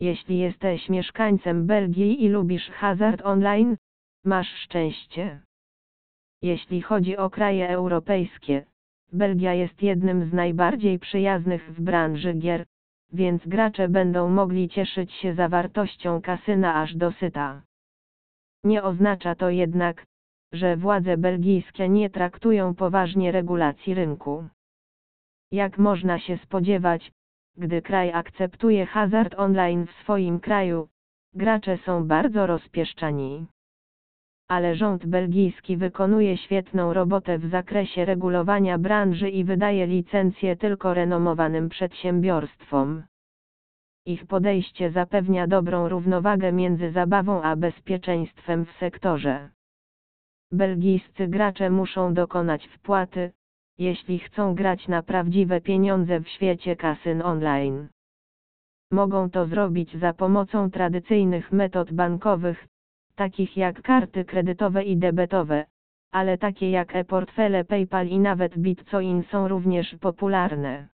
Jeśli jesteś mieszkańcem Belgii i lubisz hazard online, masz szczęście. Jeśli chodzi o kraje europejskie, Belgia jest jednym z najbardziej przyjaznych w branży gier, więc gracze będą mogli cieszyć się zawartością kasyna aż do syta. Nie oznacza to jednak, że władze belgijskie nie traktują poważnie regulacji rynku. Jak można się spodziewać, gdy kraj akceptuje hazard online w swoim kraju, gracze są bardzo rozpieszczani. Ale rząd belgijski wykonuje świetną robotę w zakresie regulowania branży i wydaje licencje tylko renomowanym przedsiębiorstwom. Ich podejście zapewnia dobrą równowagę między zabawą a bezpieczeństwem w sektorze. Belgijscy gracze muszą dokonać wpłaty, jeśli chcą grać na prawdziwe pieniądze w świecie kasyn online. Mogą to zrobić za pomocą tradycyjnych metod bankowych, takich jak karty kredytowe i debetowe, ale takie jak e-portfele PayPal i nawet Bitcoin są również popularne.